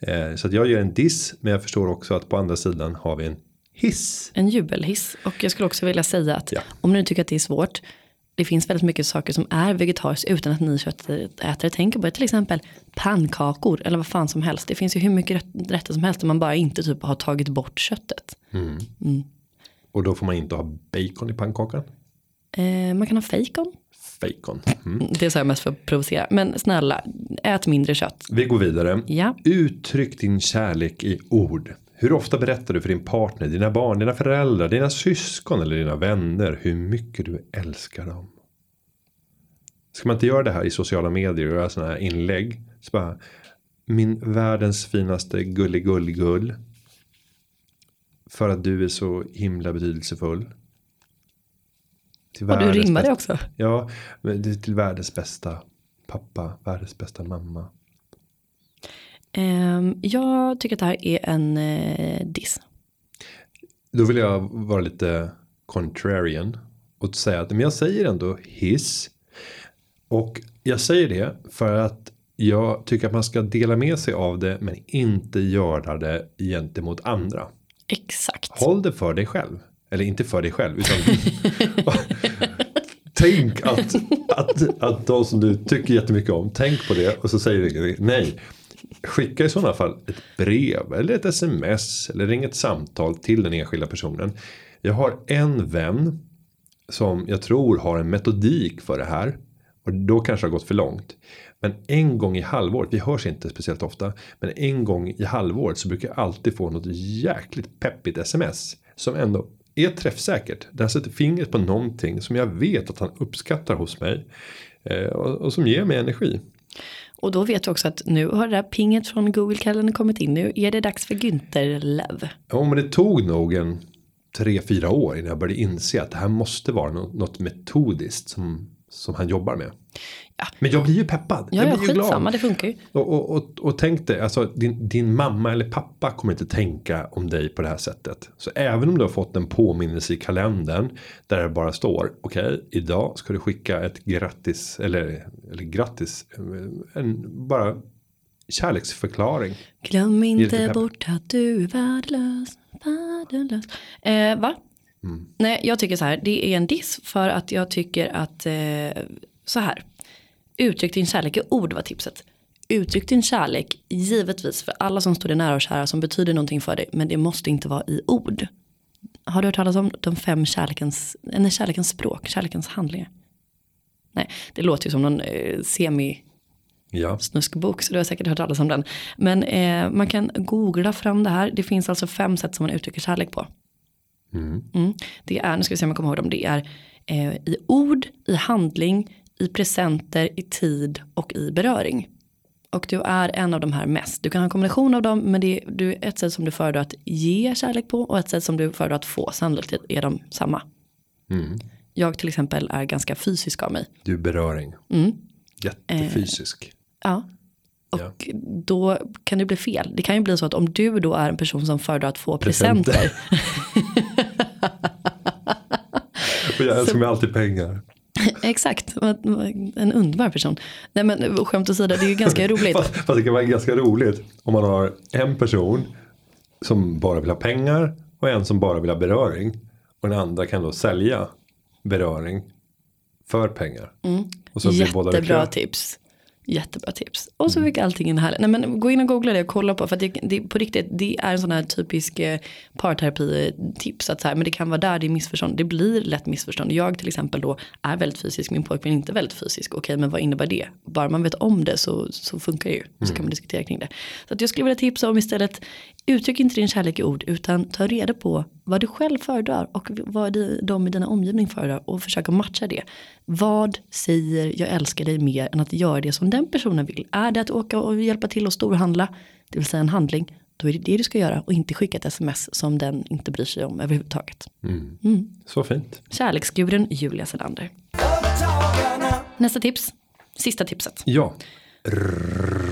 [SPEAKER 1] Eh, så att jag gör en diss. Men jag förstår också att på andra sidan har vi en hiss.
[SPEAKER 2] En jubelhiss. Och jag skulle också vilja säga att
[SPEAKER 1] Ja.
[SPEAKER 2] om ni tycker att det är svårt. Det finns väldigt mycket saker som är vegetariskt utan att ni köttätare tänker på det. Till exempel pannkakor eller vad fan som helst. Det finns ju hur mycket rätt- rätter som helst om man bara inte typ har tagit bort köttet.
[SPEAKER 1] Och då får man inte ha bacon i pannkakan.
[SPEAKER 2] Eh, man kan ha fejkon.
[SPEAKER 1] Bacon. Mm.
[SPEAKER 2] Det sa jag mest för att provocera. Men snälla, ät mindre kött.
[SPEAKER 1] Vi går vidare.
[SPEAKER 2] Ja.
[SPEAKER 1] Uttryck din kärlek i ord. Hur ofta berättar du för din partner, dina barn, dina föräldrar, dina syskon eller dina vänner hur mycket du älskar dem? Ska man inte göra det här i sociala medier och göra sådana här inlägg? Så bara, min världens finaste gulligullgull. För att du är så himla betydelsefull. Till
[SPEAKER 2] Och du rimmade
[SPEAKER 1] bästa-
[SPEAKER 2] också.
[SPEAKER 1] Ja, det till världens bästa pappa, världens bästa mamma.
[SPEAKER 2] Ehm, jag tycker att det här är en eh, diss.
[SPEAKER 1] Då vill jag vara lite contrarian. Och säga att men jag säger ändå hiss. Och jag säger det för att jag tycker att man ska dela med sig av det. Men inte göra det gentemot andra.
[SPEAKER 2] Exakt.
[SPEAKER 1] Håll det för dig själv. Eller inte för dig själv. Utan <laughs> tänk att, att, att de som du tycker jättemycket om. Tänk på det. Och så säger du nej. Skicka i sådana fall ett brev. Eller ett sms. Eller ring ett samtal till den enskilda personen. Jag har en vän. Som jag tror har en metodik för det här. Och då kanske det har gått för långt. Men en gång i halvåret, vi hörs inte speciellt ofta. Men en gång i halvåret så brukar jag alltid få något jäkligt peppigt sms. Som ändå är träffsäkert. Där han sätter fingret på någonting som jag vet att han uppskattar hos mig. Eh, och som ger mig energi.
[SPEAKER 2] Och då vet du också att nu har det där pinget från Google-kalendern kommit in. Nu är det dags för Günther Löv.
[SPEAKER 1] Ja men det tog nog en tre, fyra år innan jag började inse att det här måste vara något, något metodiskt som, som han jobbar med.
[SPEAKER 2] Ja.
[SPEAKER 1] Men jag blir ju peppad.
[SPEAKER 2] Ja,
[SPEAKER 1] jag
[SPEAKER 2] ja
[SPEAKER 1] blir ju glad.
[SPEAKER 2] det funkar ju.
[SPEAKER 1] Och, och, och, och tänk dig, alltså din, din mamma eller pappa kommer inte tänka om dig på det här sättet. Så även om du har fått en påminnelse i kalendern där det bara står okej, idag ska du skicka ett grattis eller, eller grattis, en bara kärleksförklaring.
[SPEAKER 2] Glöm inte bort att du är värdelös. värdelös. Eh, va?
[SPEAKER 1] Mm.
[SPEAKER 2] Nej, jag tycker så här. Det är en diss för att jag tycker att eh, så här. Uttryck din kärlek i ord var tipset. Uttryck din kärlek givetvis för alla som står dig nära och kära som betyder någonting för dig. Men det måste inte vara i ord. Har du hört talas om de fem kärlekens, nej, kärlekens språk, kärlekens handlingar? Nej, det låter ju som någon eh, semi
[SPEAKER 1] Ja,
[SPEAKER 2] snuskbok så du har säkert hört talas om den. Men eh, man kan googla fram det här. Det finns alltså fem sätt som man uttrycker kärlek på.
[SPEAKER 1] mm.
[SPEAKER 2] Mm. Det är, nu ska vi se om jag kommer ihåg dem. Det är eh, i ord, i handling, i presenter, i tid och i beröring. Och du är en av de här mest. Du kan ha en kombination av dem men det är, du, ett sätt som du föredrar att ge kärlek på och ett sätt som du föredrar att få. Sannolikt är de samma.
[SPEAKER 1] Mm.
[SPEAKER 2] Jag till exempel är ganska fysisk av mig.
[SPEAKER 1] du är beröring.
[SPEAKER 2] Mm.
[SPEAKER 1] Jättefysisk.
[SPEAKER 2] Ja. Och
[SPEAKER 1] Ja.
[SPEAKER 2] då kan det bli fel. Det kan ju bli så att om du då är en person som föredrar att få
[SPEAKER 1] Presenter.
[SPEAKER 2] presenter. <laughs>
[SPEAKER 1] Och jag älskar mig alltid pengar. <laughs>
[SPEAKER 2] Exakt, en underbar person. Nej men skämt åsido, det är ju ganska roligt. <laughs>
[SPEAKER 1] Fast, fast det kan vara ganska roligt om man har en person som bara vill ha pengar och en som bara vill ha beröring. Och den andra kan då sälja beröring för pengar. Och så
[SPEAKER 2] Jättebra tips. Jättebra tips. Och så fick allting in här. Nej men gå in och googla det och kolla på. För att det, det, på riktigt, det är en sån här typisk eh, parterapi-tips. Att så här, men det kan vara där det är missförstånd. Det blir lätt missförstånd. Jag till exempel då är väldigt fysisk. Min pojkvän är inte väldigt fysisk. Okej men vad innebär det? Bara man vet om det så, så funkar det ju. Så kan man diskutera kring det. Så att jag skulle vilja tipsa om istället. Uttryck inte din kärlek i ord. Utan ta reda på vad du själv föredrar. Och vad de, i dina omgivning föredrar. Och försöka matcha det. Vad säger jag älskar dig mer än att göra det som den personen vill? Är det att åka och hjälpa till och storhandla, det vill säga en handling, då är det det du ska göra och inte skicka ett sms som den inte bryr sig om överhuvudtaget.
[SPEAKER 1] Så fint.
[SPEAKER 2] Kärleksguren Julia Selander. Nästa tips, sista tipset.
[SPEAKER 1] Ja.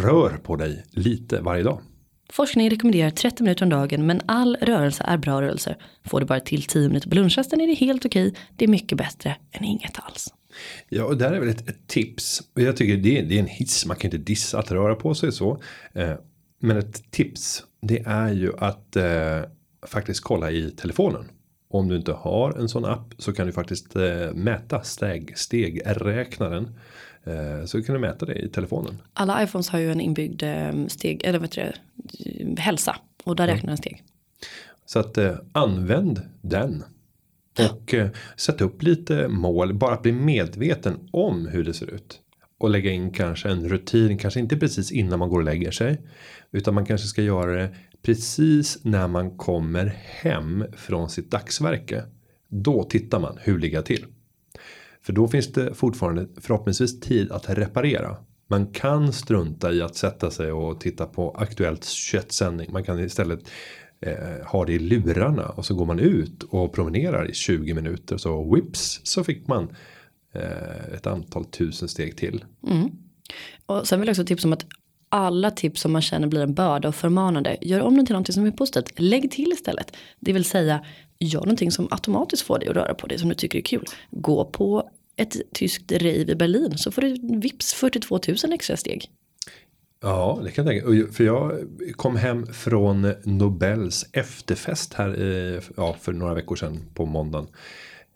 [SPEAKER 1] Rör på dig lite varje dag.
[SPEAKER 2] Forskning rekommenderar 30 minuter om dagen men all rörelse är bra rörelse. Får du bara till 10 minuter på lunchrasten är det helt okej. Det är mycket bättre än inget alls.
[SPEAKER 1] Ja, och där är väl ett, ett tips. Och jag tycker det är, det är en hiss. Man kan inte dissa att röra på sig så. Eh, men ett tips. Det är ju att eh, faktiskt kolla i telefonen. Om du inte har en sån app så kan du faktiskt eh, mäta steg, stegräknaren. Eh, så kan du mäta det i telefonen.
[SPEAKER 2] Alla iPhones har ju en inbyggd eh, steg, eller vad heter det, hälsa. Och där räknar den steg.
[SPEAKER 1] Så att eh, använd den. Och eh, sätt upp lite mål. Bara bli medveten om hur det ser ut. Och lägga in kanske en rutin. Kanske inte precis innan man går och lägger sig. Utan man kanske ska göra det precis när man kommer hem från sitt dagsverke. Då tittar man hur ligger jag till. För då finns det fortfarande förhoppningsvis tid att reparera. Man kan strunta i att sätta sig och titta på aktuellt 21 sändning. Man kan istället eh, ha det i lurarna och så går man ut och promenerar i 20 minuter så whips så fick man eh, ett antal tusen steg till. Mm.
[SPEAKER 2] Och sen vill jag också tipsa om att alla tips som man känner blir en börda och förmanande. Gör om den till någonting som är positivt. Lägg till istället. Det vill säga gör någonting som automatiskt får dig att röra på dig som du tycker är kul. Gå på ett tyskt rave i Berlin så får du vips 42 000 extra steg.
[SPEAKER 1] Ja, det kan jag tänka. För jag kom hem från Nobels efterfest här eh, ja, för några veckor sedan på måndagen.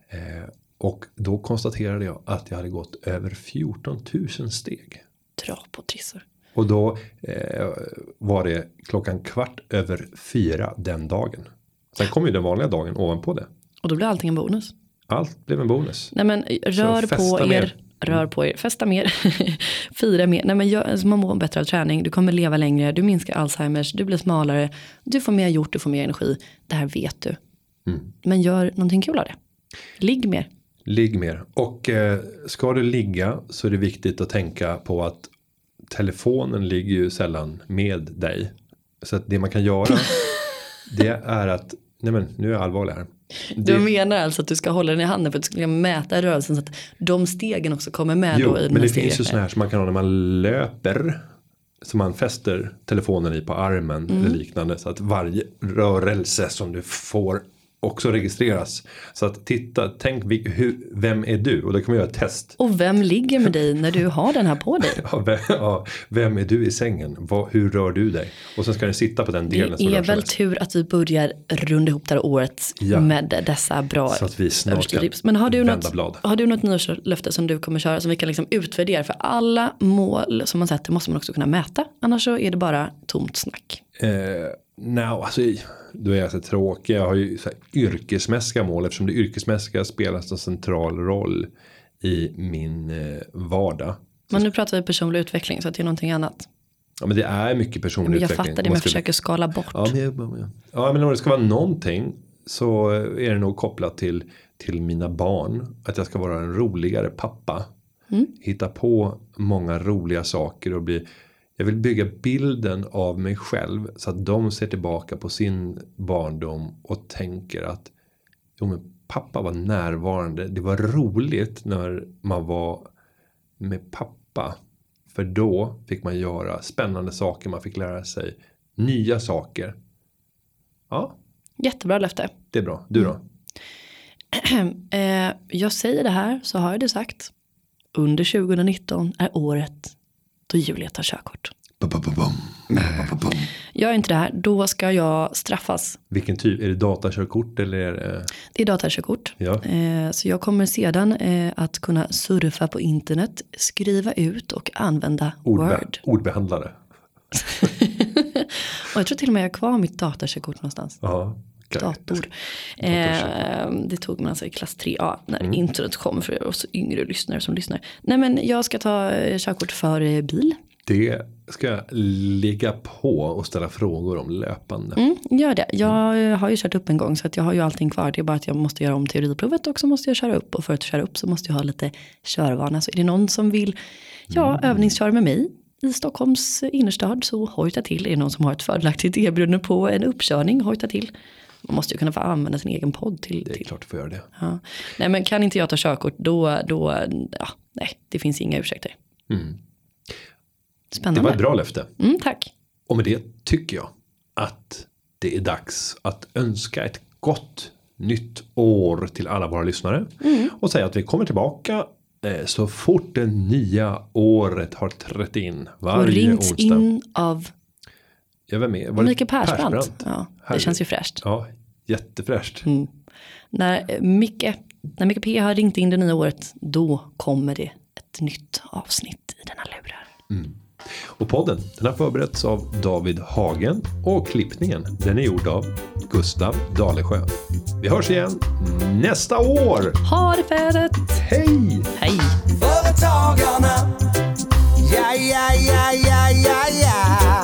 [SPEAKER 1] Eh, och då konstaterade jag att jag hade gått över 14 000 steg.
[SPEAKER 2] Dra på trissor.
[SPEAKER 1] Och då eh, var det klockan kvart över fyra den dagen. Sen kom ju den vanliga dagen ovanpå det.
[SPEAKER 2] Och då blir allting en bonus.
[SPEAKER 1] Allt blev en bonus.
[SPEAKER 2] Nej men rör på er. Rör på er, festa mer, <laughs> fira mer. Nej men gör, alltså man mår bättre av träning, du kommer leva längre, du minskar Alzheimers, du blir smalare, du får mer gjort, du får mer energi. Det här vet du. Men gör någonting kul av det. Ligg mer.
[SPEAKER 1] Ligg mer. Och eh, ska du ligga så är det viktigt att tänka på att telefonen ligger ju sällan med dig. Så att det man kan göra <laughs> det är att, nej men nu är jag allvarlig här.
[SPEAKER 2] Du menar alltså att du ska hålla den i handen för att du ska mäta rörelsen så att de stegen också kommer med
[SPEAKER 1] Jo,
[SPEAKER 2] då i den
[SPEAKER 1] men det finns ju sådana här som man kan ha när man löper. Som man fäster telefonen i på armen
[SPEAKER 2] Mm.
[SPEAKER 1] eller liknande. Så att varje rörelse som du får också registreras. Så att titta, tänk hur, vem är du? Och då kan man göra ett test.
[SPEAKER 2] Och vem ligger med dig när du har den här på dig? <laughs>
[SPEAKER 1] Ja, vem, ja, vem är du i sängen? Vad, hur rör du dig? Och sen ska den sitta på den delen
[SPEAKER 2] Det är väl tur att vi börjar runda ihop det här året
[SPEAKER 1] Ja.
[SPEAKER 2] med dessa bra
[SPEAKER 1] Så att vi snart kan
[SPEAKER 2] Men har du, något,
[SPEAKER 1] blad.
[SPEAKER 2] har du något nyårslöfte som du kommer köra som vi kan liksom utvärdera? För alla mål som man sätter måste man också kunna mäta. Annars så är det bara tomt snack.
[SPEAKER 1] Eh, no, alltså, då är jag så tråkig. Jag har ju så här, yrkesmässiga mål. Eftersom det yrkesmässiga spelar så central roll i min eh, vardag.
[SPEAKER 2] Men nu pratar vi personlig utveckling så att det är någonting annat.
[SPEAKER 1] Ja, men det är mycket personlig
[SPEAKER 2] jag
[SPEAKER 1] utveckling.
[SPEAKER 2] fattar det men jag försöker skala bort.
[SPEAKER 1] Ja men, jag, ja men om det ska vara någonting så är det nog kopplat till, till mina barn. Att jag ska vara en roligare pappa. Hitta på många roliga saker och bli jag vill bygga bilden av mig själv så att de ser tillbaka på sin barndom och tänker att jo men pappa var närvarande. Det var roligt när man var med pappa. För då fick man göra spännande saker, man fick lära sig nya saker. Ja,
[SPEAKER 2] Jättebra löfte.
[SPEAKER 1] det är bra. Du då? <clears throat>
[SPEAKER 2] Eh, jag säger det här så har jag det sagt. Under 2019 är året då Julia tar körkort. Gör inte det här, då ska jag straffas.
[SPEAKER 1] Vilken typ? Är det datakörkort eller är det...
[SPEAKER 2] Det är datakörkort.
[SPEAKER 1] Ja.
[SPEAKER 2] Eh, så jag kommer sedan eh, att kunna surfa på internet, skriva ut och använda
[SPEAKER 1] Ordbe-
[SPEAKER 2] Word.
[SPEAKER 1] Ordbehandlare? <laughs>
[SPEAKER 2] Och jag tror till och med jag har kvar mitt datakörkort någonstans.
[SPEAKER 1] Ja.
[SPEAKER 2] Dator. Eh, det tog man alltså i klass 3A när
[SPEAKER 1] Mm.
[SPEAKER 2] internet kom för oss yngre lyssnare som lyssnar. Nej men jag ska ta eh, körkort för eh, bil.
[SPEAKER 1] Det ska jag ligga på och ställa frågor om löpande.
[SPEAKER 2] Mm, gör det. Jag eh, har ju kört upp en gång så att jag har ju allting kvar. Det är bara att jag måste göra om teoriprovet och så måste jag köra upp. Och för att köra upp så måste jag ha lite körvana. Så är det någon som vill ja, övningsköra med mig i Stockholms innerstad så hojta till. Är det någon som har ett fördelaktigt erbjudande på en uppkörning, hojta till. Man måste ju kunna få använda sin egen podd till.
[SPEAKER 1] Det är
[SPEAKER 2] till.
[SPEAKER 1] klart du får göra det.
[SPEAKER 2] Ja. Nej men kan inte jag ta körkort då, då ja, nej, det finns inga ursäkter.
[SPEAKER 1] Mm. Det
[SPEAKER 2] Spännande.
[SPEAKER 1] var ett bra löfte.
[SPEAKER 2] Mm, tack.
[SPEAKER 1] Och med det tycker jag att det är dags att önska ett gott nytt år till alla våra lyssnare. Och säga att vi kommer tillbaka eh, så fort det nya året har trätt in.
[SPEAKER 2] Och
[SPEAKER 1] Varje
[SPEAKER 2] ringts
[SPEAKER 1] onsdag.
[SPEAKER 2] in av
[SPEAKER 1] Ja, vem är? Var det
[SPEAKER 2] Mikael Persbrandt. Ja, det
[SPEAKER 1] Härligt.
[SPEAKER 2] känns ju fräscht.
[SPEAKER 1] Ja, jättefräscht.
[SPEAKER 2] Mm. När Micke, när Micke P har ringt in det nya året, då kommer det ett nytt avsnitt i denna lurar.
[SPEAKER 1] Och podden den har förberetts av David Hagen och klippningen den är gjord av Gustav Dalesjö. Vi hörs igen nästa år.
[SPEAKER 2] Ha det färdigt!
[SPEAKER 1] Hej!
[SPEAKER 2] Hej!
[SPEAKER 4] Företagarna. Ja, ja, ja, ja, ja, ja.